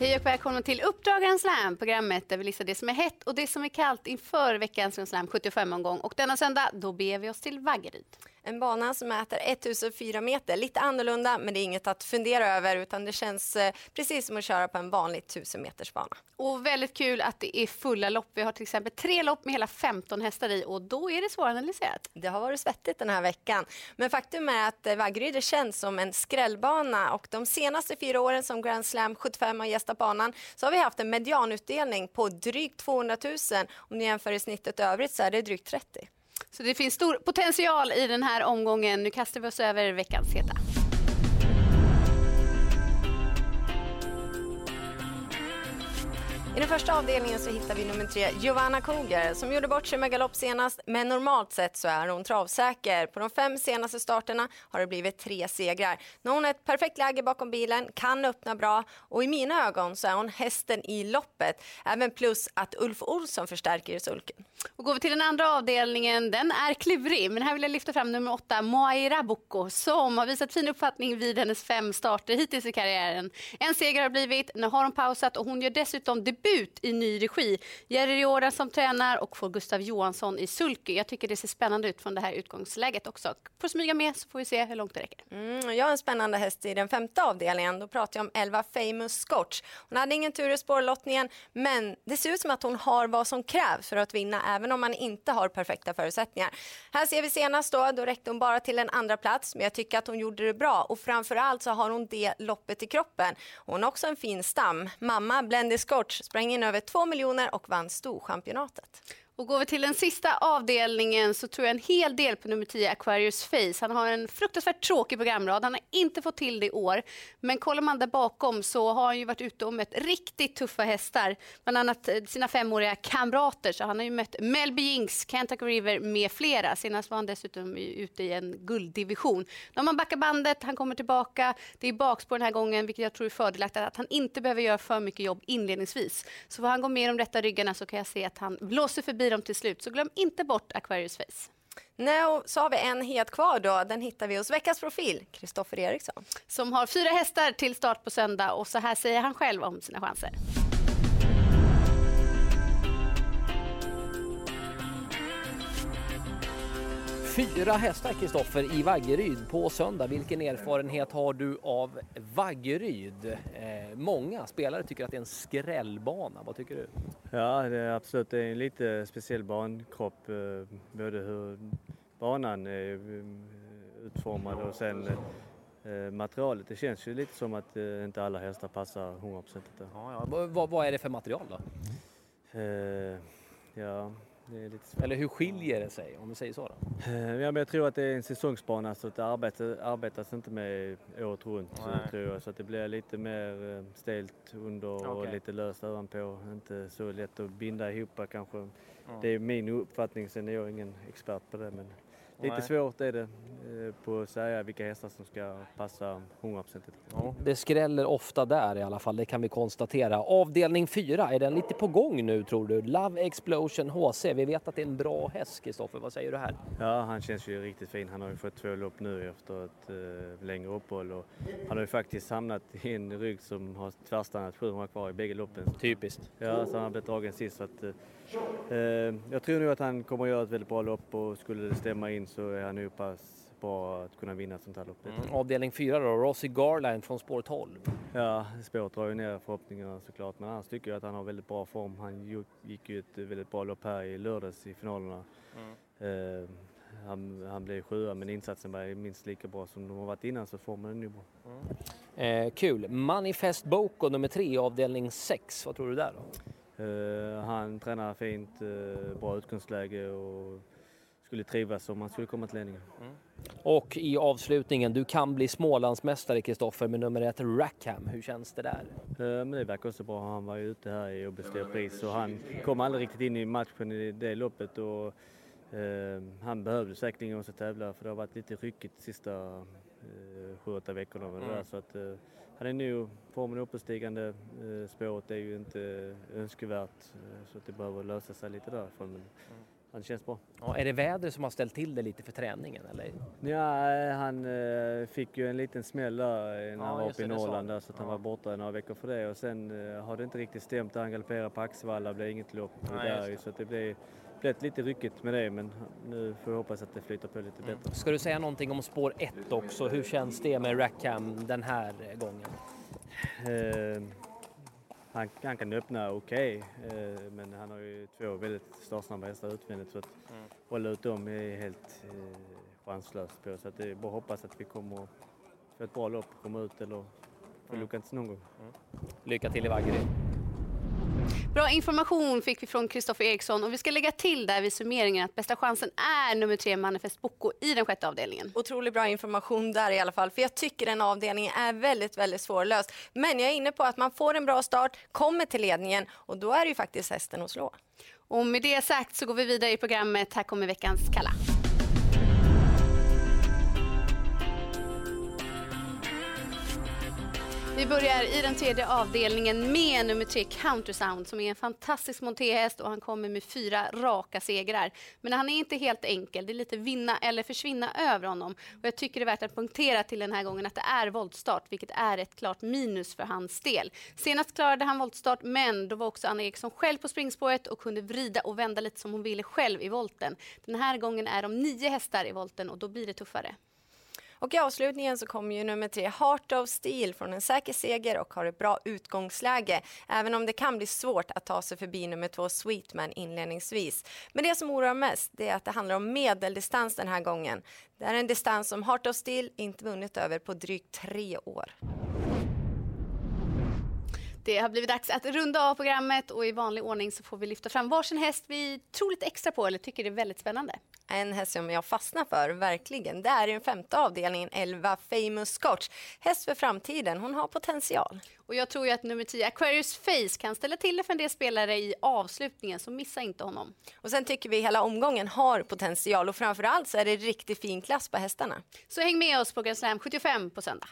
Hej och välkomna till Uppdrag Grand Slam, programmet där vi listar det som är hett och det som är kallt inför veckans Grand Slam 75-omgång. Och denna söndag, då beger vi oss till Vaggeryd. En bana som mäter 1004 meter, lite annorlunda men det är inget att fundera över utan det känns eh, precis som att köra på en vanlig 1000 meters bana. Och väldigt kul att det är fulla lopp. Vi har till exempel tre lopp med hela 15 hästar i och då är det svåranalyserat. Det har varit svettigt den här veckan. Men faktum är att eh, Vaggeryd känns som en skrällbana och de senaste fyra åren som Grand Slam 75 har gästat banan så har vi haft en medianutdelning på drygt 200 000. Om ni jämför i snittet övrigt så är det drygt 30. Så det finns stor potential i den här omgången. Nu kastar vi oss över veckans heta. I den första avdelningen så hittar vi nummer tre, Giovanna Koger, som gjorde bort sig med galopp senast, men normalt sett så är hon travsäker. På de fem senaste starterna har det blivit tre segrar. Nu har hon ett perfekt läge bakom bilen, kan öppna bra och i mina ögon så är hon hästen i loppet. Även plus att Ulf Olsson förstärker sulken. Och går vi till den andra avdelningen, den är klurig, men här vill jag lyfta fram nummer åtta, Moira Bocco, som har visat fin uppfattning vid hennes fem starter hittills i karriären. En seger har blivit, nu har hon pausat och hon gör dessutom debut debut i ny regi. Jerry Riora som tränar och får Gustav Johansson i sulky. Jag tycker det ser spännande ut från det här utgångsläget också. Får smyga med så får vi se hur långt det räcker. Mm, jag har en spännande häst i den femte avdelningen. Då pratar jag om 11 Famous Scotch. Hon hade ingen tur i spårlottningen, men det ser ut som att hon har vad som krävs för att vinna även om man inte har perfekta förutsättningar. Här ser vi senast då, då räckte hon bara till en andra plats, men jag tycker att hon gjorde det bra och framförallt så har hon det loppet i kroppen. Hon har också en fin stam. Mamma Blendy Scotch sprang in över 2 miljoner och vann storchampionatet. Och går vi till den sista avdelningen så tror jag en hel del på nummer 10 Aquarius Face. Han har en fruktansvärt tråkig programrad. Han har inte fått till det i år. Men kollar man där bakom så har han ju varit ute och mött riktigt tuffa hästar. Bland annat eh, sina femåriga kamrater. Så han har ju mött Melby Jinks, Kentucky River med flera. Senast var han dessutom ute i en gulddivision. Nu har man backat bandet, han kommer tillbaka. Det är bakspår den här gången, vilket jag tror är fördelaktigt. Att han inte behöver göra för mycket jobb inledningsvis. Så får han gå med de rätta ryggarna så kan jag se att han blåser förbi dem till slut. Så glöm inte bort Aquarius Face. Nej, så har vi en het kvar då. Den hittar vi hos veckans profil, Kristoffer Eriksson. Som har fyra hästar till start på söndag och så här säger han själv om sina chanser. Fyra hästar Kristoffer i Vaggeryd på söndag. Vilken erfarenhet har du av Vaggeryd? Eh, många spelare tycker att det är en skrällbana. Vad tycker du? Ja, det är absolut. Det är en lite speciell bankropp. eh, Både hur banan är eh, utformad och sen eh, materialet. Det känns ju lite som att inte alla hästar passar 100% där. Ja, ja. Vad- Vad, är det för material då? Eh, Ja, lite. Eller hur skiljer det sig om vi säger så? Då? Eh, Ja, men jag tror att det är en säsongsbana så det arbetas, arbetas inte med året runt Nej. tror jag. Så att det blir lite mer eh, stelt under och Okej. lite löst ovanpå. Inte så lätt att binda ihop kanske. Det är min uppfattning, sen är jag ingen expert på det. Men lite Nej. svårt är det eh, på att säga vilka hästar som ska passa 100%. Det skräller ofta där i alla fall, det kan vi konstatera. Avdelning 4, är den lite på gång nu tror du? Love Explosion HC, vi vet att det är en bra häst Kristoffer, vad säger du här? Ja, han känns ju riktigt fin. Han har ju fått två lopp nu efter ett eh, längre uppehåll. Och han har ju faktiskt hamnat i en rygg som har tvärstannat 700 kvar i bägge loppen. Typiskt. Ja, så han har blivit dragen sist. Så att, eh, eh, jag tror nog att han kommer att göra ett väldigt bra lopp och skulle det stämma in så är han nog pass bra att kunna vinna sånt här lopp. Mm. Avdelning 4 då, Rossi Garland från spår 12. Ja, spåret drar ju ner förhoppningarna såklart. Men annars tycker jag att han har väldigt bra form. Han ju- gick ju ett väldigt bra lopp här i lördags i finalerna. Eh, han, han blev sjua men insatsen var minst lika bra som de har varit innan så formen är nu bra. Eh, kul. Manifest Boko nummer 3 avdelning 6, vad tror du där då? Eh, han tränar fint, eh, bra utgångsläge och skulle trivas om han skulle komma till ledningen. Och i avslutningen, du kan bli Smålandsmästare Kristoffer med nummer 1 Rackham, hur känns det där? Eh, Men det verkar också bra. Han var ju ute här i Obestia pris och han kom aldrig riktigt in i matchen i det loppet. Och, eh, han behövde säkerligen också tävla för det har varit lite ryckigt de sista eh, sju, åtta veckorna. Med det där. Så att, han är nu formen uppåtstigande. Eh, spåret är ju inte önskvärt så att det behöver lösa sig lite därifrån. Men han känns bra. Ja, är det vädret som har ställt till det lite för träningen eller? Ja, han eh, fick ju en liten smäll där när Ja, han var uppe i det, det Norrland där, så att han Ja. var borta några veckor för det och sen eh, har det inte riktigt stämt. Han galopperade på Axevalla, det blev inget lopp Nej, där så att det blev, blev lite ryckigt med det men nu får vi hoppas att det flyter på lite bättre. Ska du säga någonting om spår 1 också? Hur känns det med Rackham den här gången? Eh, han, han kan öppna okej, eh, men han har ju två väldigt startsnabba hästar utvändigt så att Mm. hålla ut dem är helt eh, chanslöst på. Så att det är bara att hoppas att vi kommer att få ett bra lopp, komma ut eller få Mm. lyckas någon gång. Lycka till i Vaggeryd. Bra information fick vi från Kristoffer Eriksson och vi ska lägga till där vid summeringen att bästa chansen är nummer tre Manifest Boko i den sjätte avdelningen. Otroligt bra information där i alla fall, för jag tycker den avdelningen är väldigt, väldigt svårlöst. Men jag är inne på att man får en bra start, kommer till ledningen och då är det ju faktiskt hästen att slå. Och med det sagt så går vi vidare i programmet. Här kommer veckans Kalla. Vi börjar i den tredje avdelningen med nummer tre Countersound som är en fantastisk montéhäst och han kommer med fyra raka segrar. Men han är inte helt enkel. Det är lite vinna eller försvinna över honom. Och jag tycker det är värt att punktera till den här gången att det är voltstart, vilket är ett klart minus för hans del. Senast klarade han voltstart, men då var också Anna Eriksson själv på springspåret och kunde vrida och vända lite som hon ville själv i volten. Den här gången är de nio hästar i volten och då blir det tuffare. Och i avslutningen så kommer ju nummer tre Heart of Steel från en säker seger och har ett bra utgångsläge. Även om det kan bli svårt att ta sig förbi nummer två Sweetman inledningsvis. Men det som oroar mest det är att det handlar om medeldistans den här gången. Det är en distans som Heart of Steel inte vunnit över på drygt tre år. Det har blivit dags att runda av programmet och i vanlig ordning så får vi lyfta fram varsin häst vi tror lite extra på eller tycker är väldigt spännande. En häst som jag fastnar för, verkligen, det är i den femte avdelningen 11 Famous Scotch. Häst för framtiden, hon har potential. Och jag tror ju att nummer 10 Aquarius Face kan ställa till det för en del spelare i avslutningen så missa inte honom. Och sen tycker vi hela omgången har potential och framförallt så är det riktigt fin klass på hästarna. Så häng med oss på Grand Slam 75 på söndag.